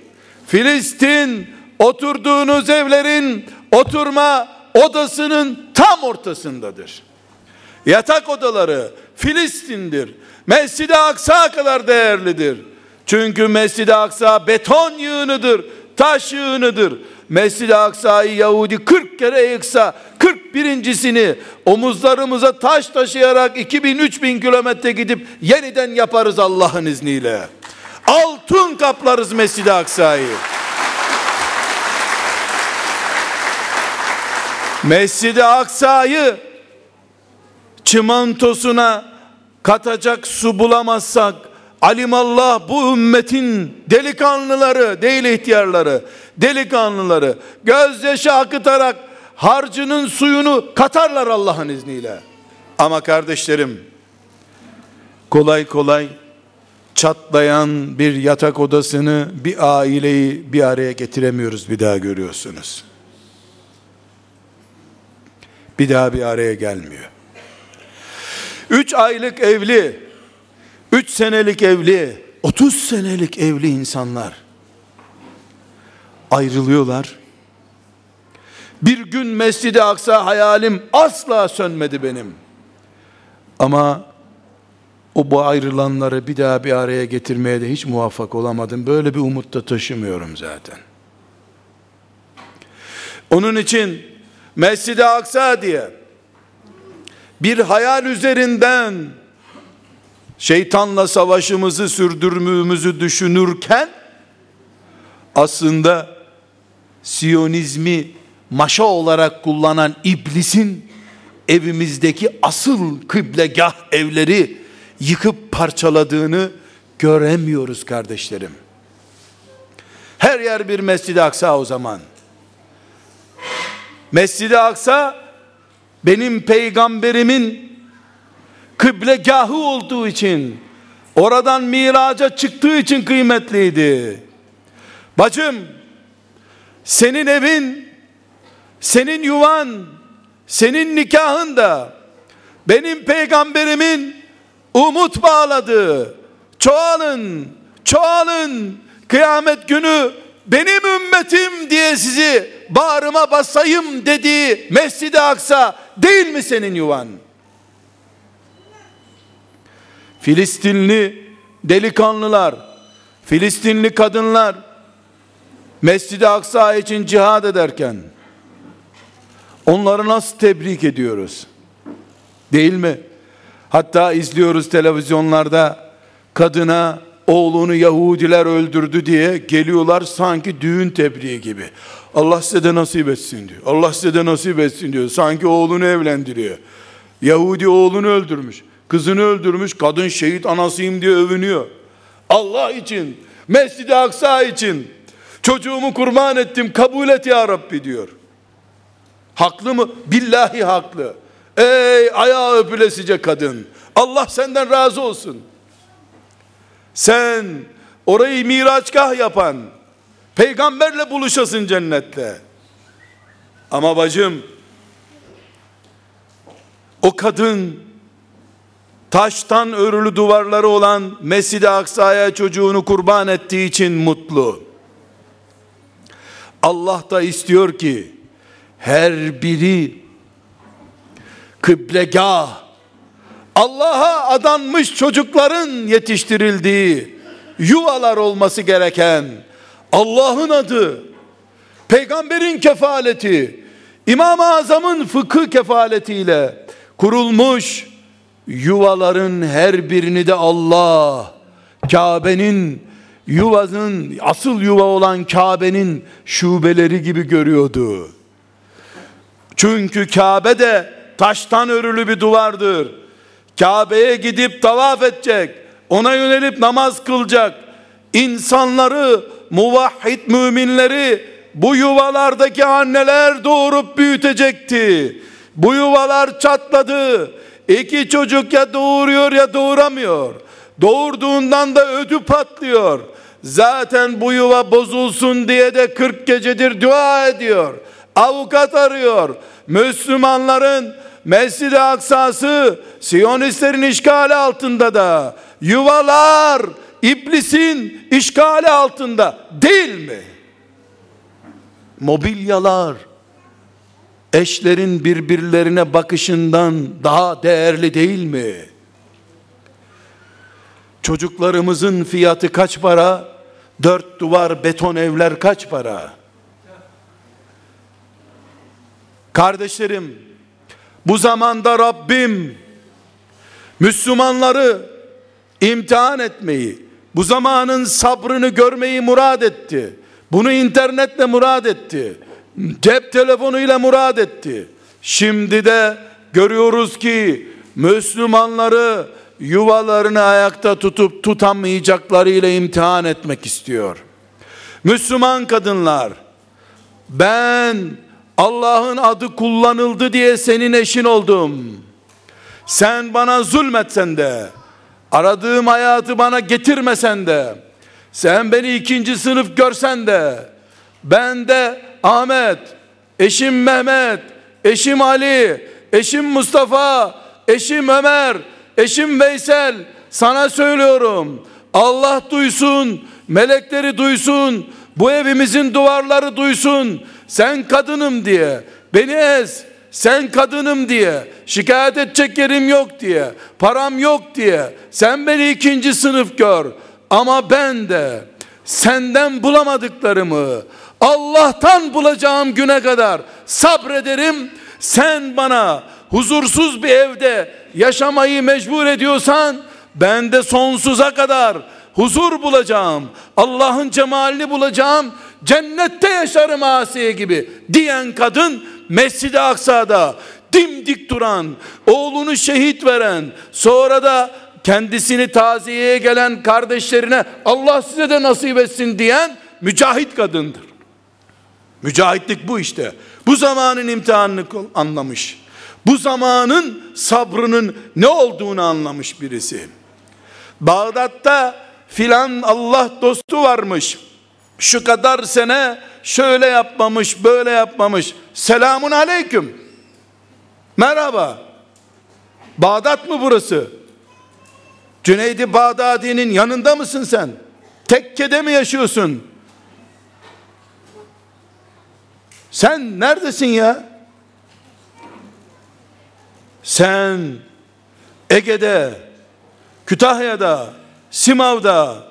Filistin oturduğunuz evlerin oturma odasının tam ortasındadır. Yatak odaları Filistin'dir. Mescid-i Aksa kadar değerlidir. Çünkü Mescid-i Aksa beton yığınıdır, taş yığınıdır. Mescid-i Aksa'yı Yahudi 40 kere yıksa 41.sini omuzlarımıza taş taşıyarak 2000-3000 kilometre gidip yeniden yaparız Allah'ın izniyle. Altın kaplarız Mescid-i Aksa'yı. Mescid-i Aksa'yı çimantosuna katacak su bulamazsak alimallah bu ümmetin delikanlıları değil ihtiyarları delikanlıları gözyaşı akıtarak harcının suyunu katarlar Allah'ın izniyle. Ama kardeşlerim kolay kolay çatlayan bir yatak odasını bir aileyi bir araya getiremiyoruz bir daha görüyorsunuz bir daha bir araya gelmiyor. Üç aylık evli, üç senelik evli, otuz senelik evli insanlar ayrılıyorlar. Bir gün Mescid-i Aksa hayalim asla sönmedi benim. Ama o bu ayrılanları bir daha bir araya getirmeye de hiç muvaffak olamadım. Böyle bir umut da taşımıyorum zaten. Onun için Mescid-i Aksa diye bir hayal üzerinden şeytanla savaşımızı sürdürmemizi düşünürken aslında Siyonizmi maşa olarak kullanan iblisin evimizdeki asıl kıblegah evleri yıkıp parçaladığını göremiyoruz kardeşlerim. Her yer bir Mescid-i Aksa o zaman. Mescid-i Aksa benim peygamberimin kıblegahı olduğu için oradan miraca çıktığı için kıymetliydi. Bacım senin evin senin yuvan senin nikahın da benim peygamberimin umut bağladığı çoğalın çoğalın kıyamet günü benim ümmetim diye sizi bağrıma basayım dediği Mescid-i Aksa değil mi senin yuvan? Filistinli delikanlılar, Filistinli kadınlar Mescid-i Aksa için cihad ederken onları nasıl tebrik ediyoruz? Değil mi? Hatta izliyoruz televizyonlarda kadına oğlunu Yahudiler öldürdü diye geliyorlar sanki düğün tebriği gibi. Allah size de nasip etsin diyor. Allah size de nasip etsin diyor. Sanki oğlunu evlendiriyor. Yahudi oğlunu öldürmüş. Kızını öldürmüş. Kadın şehit anasıyım diye övünüyor. Allah için Mescid-i Aksa için çocuğumu kurban ettim kabul et ya Rabbi diyor. Haklı mı? Billahi haklı. Ey ayağı öpülesice kadın. Allah senden razı olsun. Sen orayı miraçgah yapan, peygamberle buluşasın cennette. Ama bacım, o kadın taştan örülü duvarları olan Mescid-i Aksa'ya çocuğunu kurban ettiği için mutlu. Allah da istiyor ki her biri kıblegah Allah'a adanmış çocukların yetiştirildiği yuvalar olması gereken Allah'ın adı, peygamberin kefaleti, İmam-ı Azam'ın fıkıh kefaletiyle kurulmuş yuvaların her birini de Allah Kabe'nin yuvasının asıl yuva olan Kabe'nin şubeleri gibi görüyordu. Çünkü Kabe de taştan örülü bir duvardır. Kabe'ye gidip tavaf edecek, ona yönelip namaz kılacak. İnsanları, muvahhid müminleri bu yuvalardaki anneler doğurup büyütecekti. Bu yuvalar çatladı. İki çocuk ya doğuruyor ya doğuramıyor. Doğurduğundan da ödü patlıyor. Zaten bu yuva bozulsun diye de 40 gecedir dua ediyor. Avukat arıyor. Müslümanların Mescid-i Aksa'sı Siyonistlerin işgali altında da yuvalar iblisin işgali altında değil mi? Mobilyalar eşlerin birbirlerine bakışından daha değerli değil mi? Çocuklarımızın fiyatı kaç para? Dört duvar beton evler kaç para? Kardeşlerim, bu zamanda Rabbim Müslümanları imtihan etmeyi, bu zamanın sabrını görmeyi murad etti. Bunu internetle murad etti. Cep telefonuyla murad etti. Şimdi de görüyoruz ki Müslümanları yuvalarını ayakta tutup tutamayacaklarıyla imtihan etmek istiyor. Müslüman kadınlar ben Allah'ın adı kullanıldı diye senin eşin oldum. Sen bana zulmetsen de, aradığım hayatı bana getirmesen de, sen beni ikinci sınıf görsen de, ben de Ahmet, eşim Mehmet, eşim Ali, eşim Mustafa, eşim Ömer, eşim Veysel, sana söylüyorum, Allah duysun, melekleri duysun, bu evimizin duvarları duysun, sen kadınım diye, beni ez, sen kadınım diye, şikayet edecek yerim yok diye, param yok diye, sen beni ikinci sınıf gör, ama ben de senden bulamadıklarımı Allah'tan bulacağım güne kadar sabrederim. Sen bana huzursuz bir evde yaşamayı mecbur ediyorsan ben de sonsuza kadar huzur bulacağım. Allah'ın cemalini bulacağım. Cennette yaşarım Asiye gibi diyen kadın Mescid-i Aksa'da dimdik duran, oğlunu şehit veren, sonra da kendisini taziyeye gelen kardeşlerine Allah size de nasip etsin diyen mücahit kadındır. Mücahitlik bu işte. Bu zamanın imtihanını anlamış. Bu zamanın sabrının ne olduğunu anlamış birisi. Bağdat'ta filan Allah dostu varmış. Şu kadar sene şöyle yapmamış, böyle yapmamış. Selamun aleyküm. Merhaba. Bağdat mı burası? Cüneydi Bağdadi'nin yanında mısın sen? Tekkede mi yaşıyorsun? Sen neredesin ya? Sen Ege'de, Kütahya'da, Simav'da,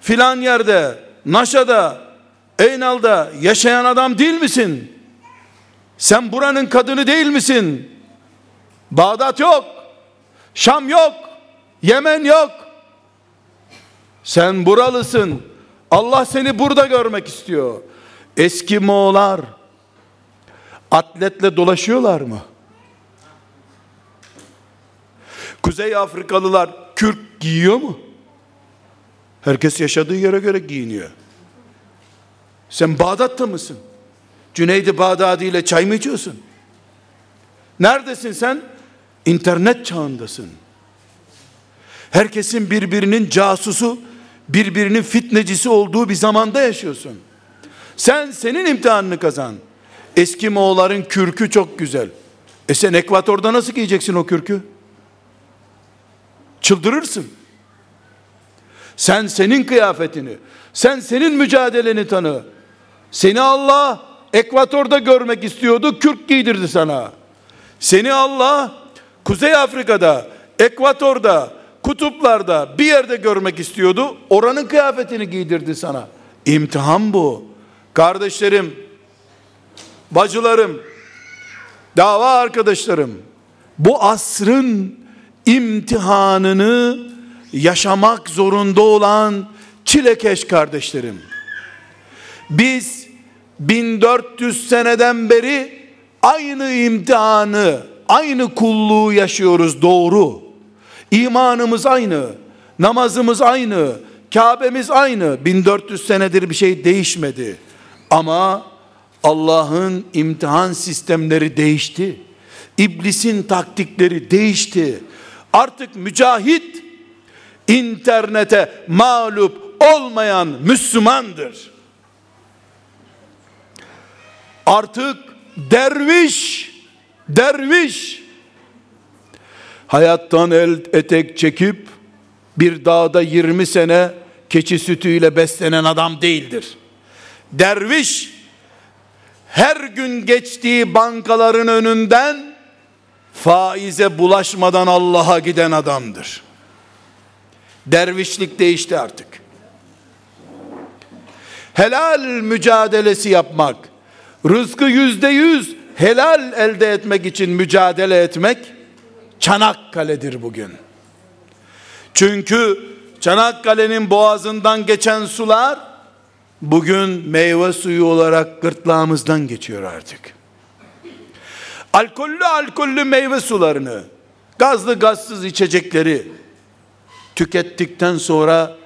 filan yerde, Naşa'da, Eynal'da yaşayan adam değil misin? Sen buranın kadını değil misin? Bağdat yok. Şam yok. Yemen yok. Sen buralısın. Allah seni burada görmek istiyor. Eski Moğollar atletle dolaşıyorlar mı? Kuzey Afrikalılar kürk giyiyor mu? Herkes yaşadığı yere göre giyiniyor. Sen Bağdat'ta mısın? Cüneydi Bağdadi ile çay mı içiyorsun? Neredesin sen? İnternet çağındasın. Herkesin birbirinin casusu, birbirinin fitnecisi olduğu bir zamanda yaşıyorsun. Sen senin imtihanını kazan. Eski Moğolların kürkü çok güzel. E sen ekvatorda nasıl giyeceksin o kürkü? Çıldırırsın. Sen senin kıyafetini, sen senin mücadeleni tanı. Seni Allah ekvatorda görmek istiyordu, kürk giydirdi sana. Seni Allah Kuzey Afrika'da, ekvatorda, kutuplarda bir yerde görmek istiyordu. Oranın kıyafetini giydirdi sana. İmtihan bu. Kardeşlerim, bacılarım, dava arkadaşlarım, bu asrın imtihanını yaşamak zorunda olan çilekeş kardeşlerim. Biz 1400 seneden beri aynı imtihanı, aynı kulluğu yaşıyoruz doğru. İmanımız aynı, namazımız aynı, Kabe'miz aynı. 1400 senedir bir şey değişmedi. Ama Allah'ın imtihan sistemleri değişti. İblisin taktikleri değişti. Artık mücahit internete mağlup olmayan Müslümandır. Artık derviş derviş hayattan el etek çekip bir dağda 20 sene keçi sütüyle beslenen adam değildir. Derviş her gün geçtiği bankaların önünden faize bulaşmadan Allah'a giden adamdır. Dervişlik değişti artık. Helal mücadelesi yapmak, rızkı yüzde yüz helal elde etmek için mücadele etmek, Çanakkale'dir bugün. Çünkü Çanakkale'nin boğazından geçen sular, bugün meyve suyu olarak gırtlağımızdan geçiyor artık. Alkollü alkollü meyve sularını, gazlı gazsız içecekleri tükettikten sonra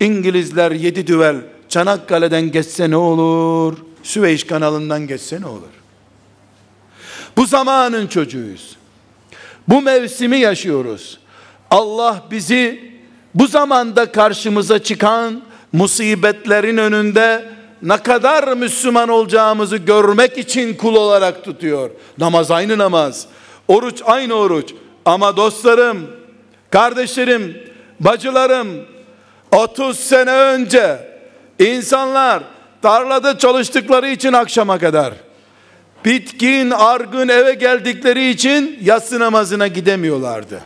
İngilizler yedi düvel Çanakkale'den geçse ne olur? Süveyş kanalından geçse ne olur? Bu zamanın çocuğuyuz. Bu mevsimi yaşıyoruz. Allah bizi bu zamanda karşımıza çıkan musibetlerin önünde ne kadar Müslüman olacağımızı görmek için kul olarak tutuyor. Namaz aynı namaz, oruç aynı oruç. Ama dostlarım, kardeşlerim, bacılarım 30 sene önce insanlar tarlada çalıştıkları için akşama kadar bitkin, argın eve geldikleri için yatsı namazına gidemiyorlardı.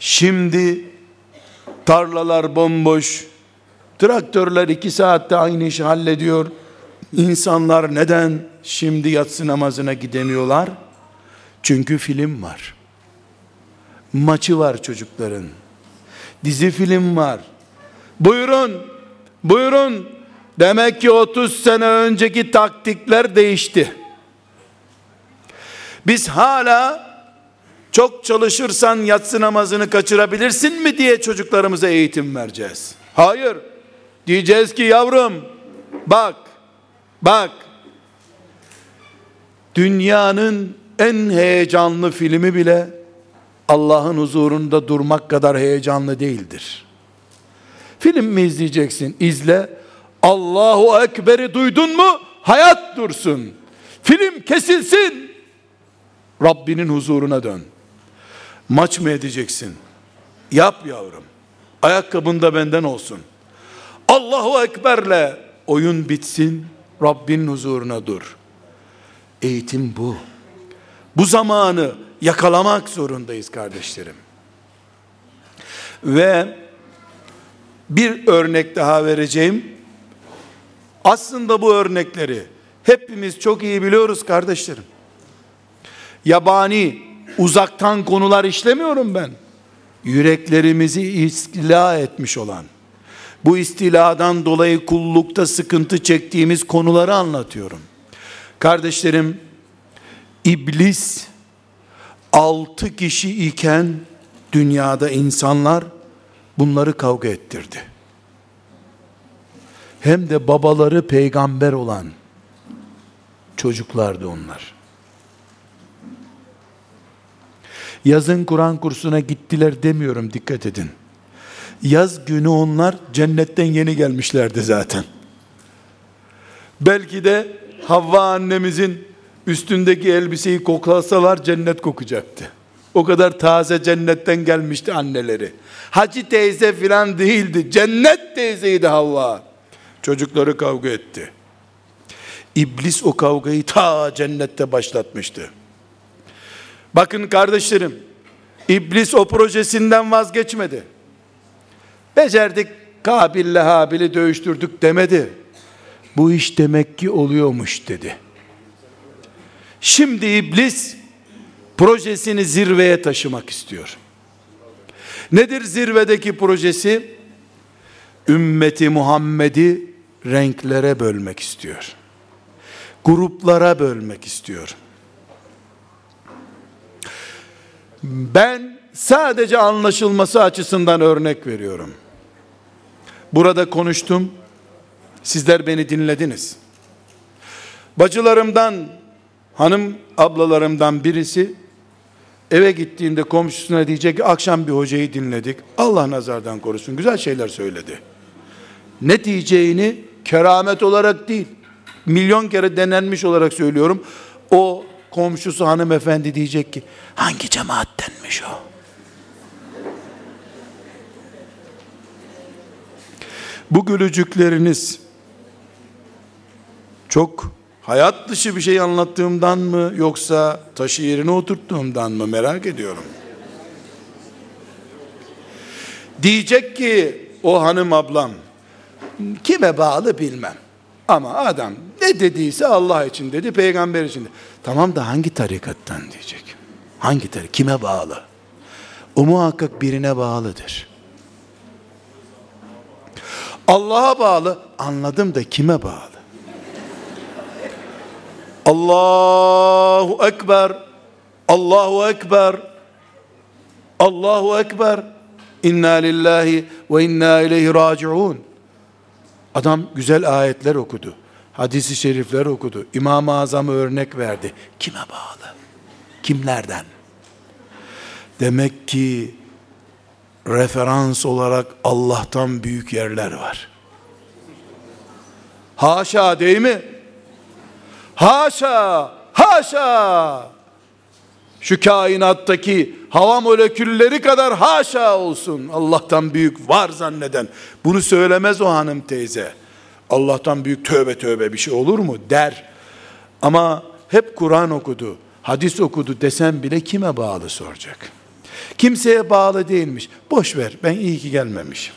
Şimdi tarlalar bomboş, traktörler iki saatte aynı işi hallediyor. İnsanlar neden şimdi yatsı namazına gidemiyorlar? Çünkü film var. Maçı var çocukların. Dizi film var. Buyurun, buyurun. Demek ki 30 sene önceki taktikler değişti. Biz hala çok çalışırsan yatsı namazını kaçırabilirsin mi diye çocuklarımıza eğitim vereceğiz. Hayır. Diyeceğiz ki yavrum bak bak dünyanın en heyecanlı filmi bile Allah'ın huzurunda durmak kadar heyecanlı değildir. Film mi izleyeceksin? İzle. Allahu Ekber'i duydun mu? Hayat dursun. Film kesilsin. Rabbinin huzuruna dön. Maç mı edeceksin? Yap yavrum. Ayakkabında benden olsun. Allahu Ekber'le oyun bitsin. Rabbin huzuruna dur. Eğitim bu. Bu zamanı yakalamak zorundayız kardeşlerim. Ve bir örnek daha vereceğim. Aslında bu örnekleri hepimiz çok iyi biliyoruz kardeşlerim. Yabani, uzaktan konular işlemiyorum ben. Yüreklerimizi istila etmiş olan, bu istiladan dolayı kullukta sıkıntı çektiğimiz konuları anlatıyorum. Kardeşlerim, iblis altı kişi iken dünyada insanlar bunları kavga ettirdi. Hem de babaları peygamber olan çocuklardı onlar. Yazın Kur'an kursuna gittiler demiyorum dikkat edin. Yaz günü onlar cennetten yeni gelmişlerdi zaten. Belki de Havva annemizin üstündeki elbiseyi koklasalar cennet kokacaktı. O kadar taze cennetten gelmişti anneleri. Hacı teyze filan değildi. Cennet teyzeydi Havva. Çocukları kavga etti. İblis o kavgayı ta cennette başlatmıştı. Bakın kardeşlerim, İblis o projesinden vazgeçmedi. Becerdik, Kabil'le Habil'i dövüştürdük demedi. Bu iş demek ki oluyormuş dedi. Şimdi iblis projesini zirveye taşımak istiyor. Nedir zirvedeki projesi? Ümmeti Muhammed'i renklere bölmek istiyor. Gruplara bölmek istiyor. Ben sadece anlaşılması açısından örnek veriyorum. Burada konuştum. Sizler beni dinlediniz. Bacılarımdan, hanım ablalarımdan birisi eve gittiğinde komşusuna diyecek ki akşam bir hocayı dinledik. Allah nazardan korusun. Güzel şeyler söyledi. Ne diyeceğini keramet olarak değil, milyon kere denenmiş olarak söylüyorum. O komşusu hanımefendi diyecek ki hangi cemaattenmiş o? Bu gülücükleriniz çok hayat dışı bir şey anlattığımdan mı yoksa taşı yerine oturttuğumdan mı merak ediyorum. Diyecek ki o hanım ablam kime bağlı bilmem. Ama adam ne dediyse Allah için dedi, peygamber için dedi. Tamam da hangi tarikattan diyecek? Hangi tarikat? Kime bağlı? O muhakkak birine bağlıdır. Allah'a bağlı. Anladım da kime bağlı? Allahu Ekber. Allahu Ekber. Allahu Ekber. İnna lillahi ve inna ileyhi raciun. Adam güzel ayetler okudu. Hadisi şerifler okudu. İmam-ı Azam'ı örnek verdi. Kime bağlı? Kimlerden? Demek ki referans olarak Allah'tan büyük yerler var. Haşa değil mi? Haşa, haşa. Şu kainattaki hava molekülleri kadar haşa olsun. Allah'tan büyük var zanneden. Bunu söylemez o hanım teyze. Allah'tan büyük tövbe tövbe bir şey olur mu der. Ama hep Kur'an okudu, hadis okudu desem bile kime bağlı soracak. Kimseye bağlı değilmiş. Boş ver ben iyi ki gelmemişim.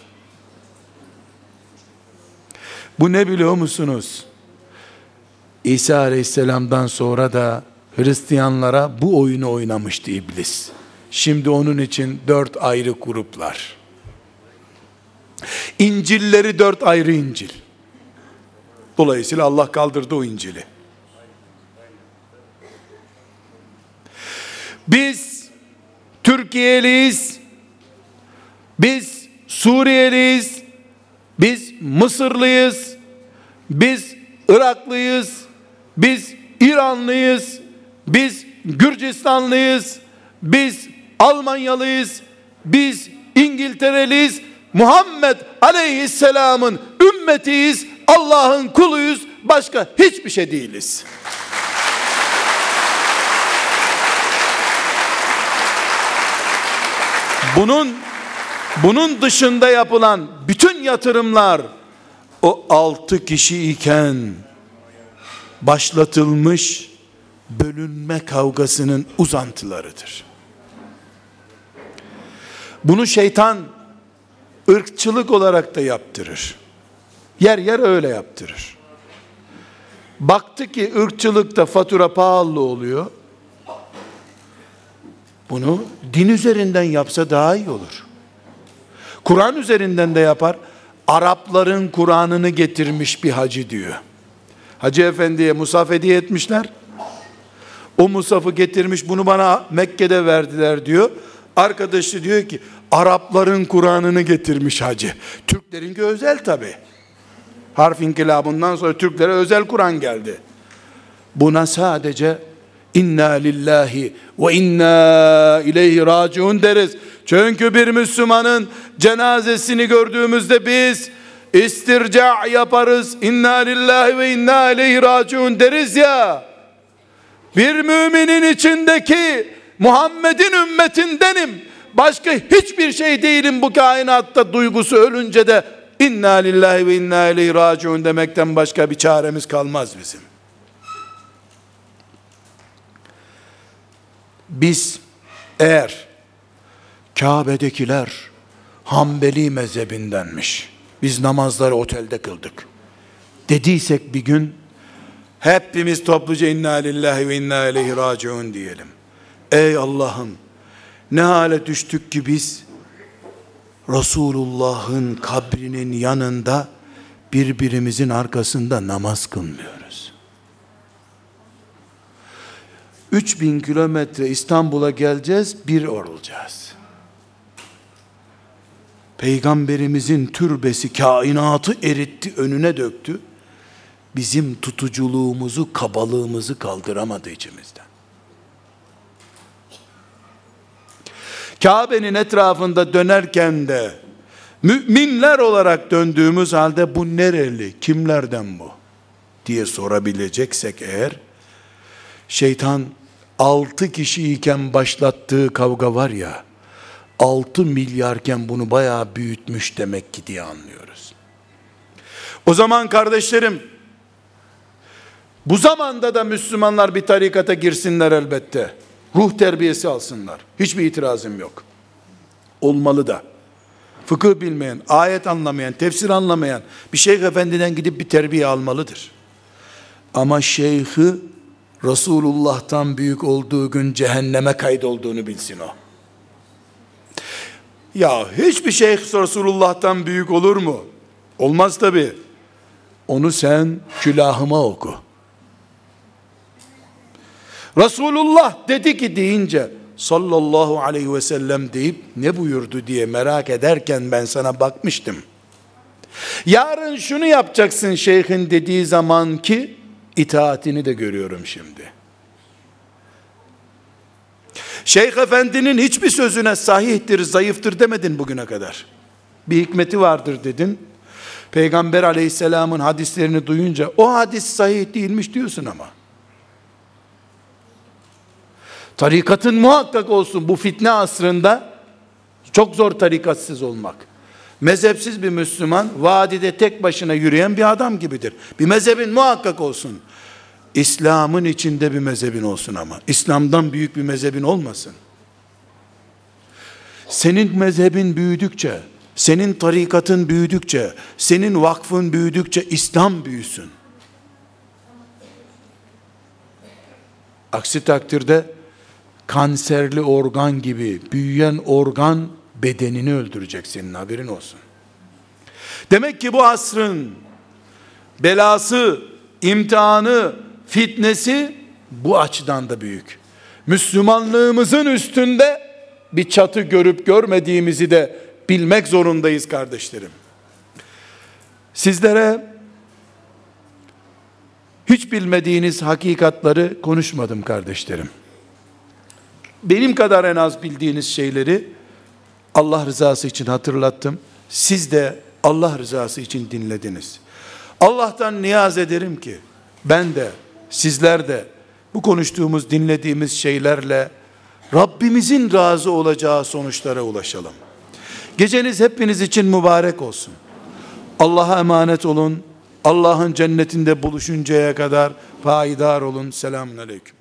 Bu ne biliyor musunuz? İsa aleyhisselamdan sonra da Hristiyanlara bu oyunu oynamıştı iblis. Şimdi onun için dört ayrı gruplar. İncilleri dört ayrı İncil. Dolayısıyla Allah kaldırdı o İncil'i. Biz Türkiye'liyiz. Biz Suriyeliyiz. Biz Mısırlıyız. Biz Iraklıyız. Biz İranlıyız. Biz Gürcistanlıyız. Biz Almanyalıyız. Biz İngiltereliyiz. Muhammed Aleyhisselam'ın ümmetiyiz. Allah'ın kuluyuz. Başka hiçbir şey değiliz. Bunun bunun dışında yapılan bütün yatırımlar o altı kişi iken başlatılmış bölünme kavgasının uzantılarıdır. Bunu şeytan ırkçılık olarak da yaptırır. Yer yer öyle yaptırır. Baktı ki ırkçılıkta fatura pahalı oluyor. Bunu din üzerinden yapsa daha iyi olur. Kur'an üzerinden de yapar. Arapların Kur'an'ını getirmiş bir hacı diyor. Hacı efendiye musaf hediye etmişler. O musafı getirmiş bunu bana Mekke'de verdiler diyor. Arkadaşı diyor ki Arapların Kur'an'ını getirmiş hacı. Türklerinki özel tabi. Harf inkılabından sonra Türklere özel Kur'an geldi. Buna sadece inna lillahi ve inna ileyhi raciun deriz. Çünkü bir Müslümanın cenazesini gördüğümüzde biz istirca yaparız. İnna lillahi ve inna ileyhi raciun deriz ya. Bir müminin içindeki Muhammed'in ümmetindenim. Başka hiçbir şey değilim bu kainatta duygusu ölünce de inna lillahi ve inna ileyhi raciun demekten başka bir çaremiz kalmaz bizim. Biz eğer Kabe'dekiler Hanbeli mezhebindenmiş. Biz namazları otelde kıldık. Dediysek bir gün hepimiz topluca inna lillahi ve inna ileyhi raciun diyelim. Ey Allah'ım ne hale düştük ki biz Resulullah'ın kabrinin yanında birbirimizin arkasında namaz kılmıyoruz. 3000 kilometre İstanbul'a geleceğiz, bir olacağız. Peygamberimizin türbesi kainatı eritti, önüne döktü. Bizim tutuculuğumuzu, kabalığımızı kaldıramadı içimizden. Kabe'nin etrafında dönerken de müminler olarak döndüğümüz halde bu nereli, kimlerden bu diye sorabileceksek eğer şeytan altı kişiyken başlattığı kavga var ya 6 milyarken bunu bayağı büyütmüş demek ki diye anlıyoruz. O zaman kardeşlerim bu zamanda da Müslümanlar bir tarikata girsinler elbette. Ruh terbiyesi alsınlar. Hiçbir itirazım yok. Olmalı da. Fıkıh bilmeyen, ayet anlamayan, tefsir anlamayan bir şeyh efendiden gidip bir terbiye almalıdır. Ama şeyhi Resulullah'tan büyük olduğu gün cehenneme kaydolduğunu bilsin o. Ya hiçbir şeyh Resulullah'tan büyük olur mu? Olmaz tabi. Onu sen külahıma oku. Resulullah dedi ki deyince sallallahu aleyhi ve sellem deyip ne buyurdu diye merak ederken ben sana bakmıştım. Yarın şunu yapacaksın şeyhin dediği zaman ki itaatini de görüyorum şimdi. Şeyh efendinin hiçbir sözüne sahihtir, zayıftır demedin bugüne kadar. Bir hikmeti vardır dedin. Peygamber aleyhisselamın hadislerini duyunca o hadis sahih değilmiş diyorsun ama. Tarikatın muhakkak olsun bu fitne asrında çok zor tarikatsız olmak. Mezhepsiz bir Müslüman vadide tek başına yürüyen bir adam gibidir. Bir mezhebin muhakkak olsun. İslam'ın içinde bir mezhebin olsun ama. İslam'dan büyük bir mezhebin olmasın. Senin mezhebin büyüdükçe, senin tarikatın büyüdükçe, senin vakfın büyüdükçe İslam büyüsün. Aksi takdirde kanserli organ gibi büyüyen organ bedenini öldürecek senin haberin olsun. Demek ki bu asrın belası, imtihanı, fitnesi bu açıdan da büyük. Müslümanlığımızın üstünde bir çatı görüp görmediğimizi de bilmek zorundayız kardeşlerim. Sizlere hiç bilmediğiniz hakikatları konuşmadım kardeşlerim. Benim kadar en az bildiğiniz şeyleri Allah rızası için hatırlattım. Siz de Allah rızası için dinlediniz. Allah'tan niyaz ederim ki ben de sizler de bu konuştuğumuz, dinlediğimiz şeylerle Rabbimizin razı olacağı sonuçlara ulaşalım. Geceniz hepiniz için mübarek olsun. Allah'a emanet olun. Allah'ın cennetinde buluşuncaya kadar payidar olun. Selamun Aleyküm.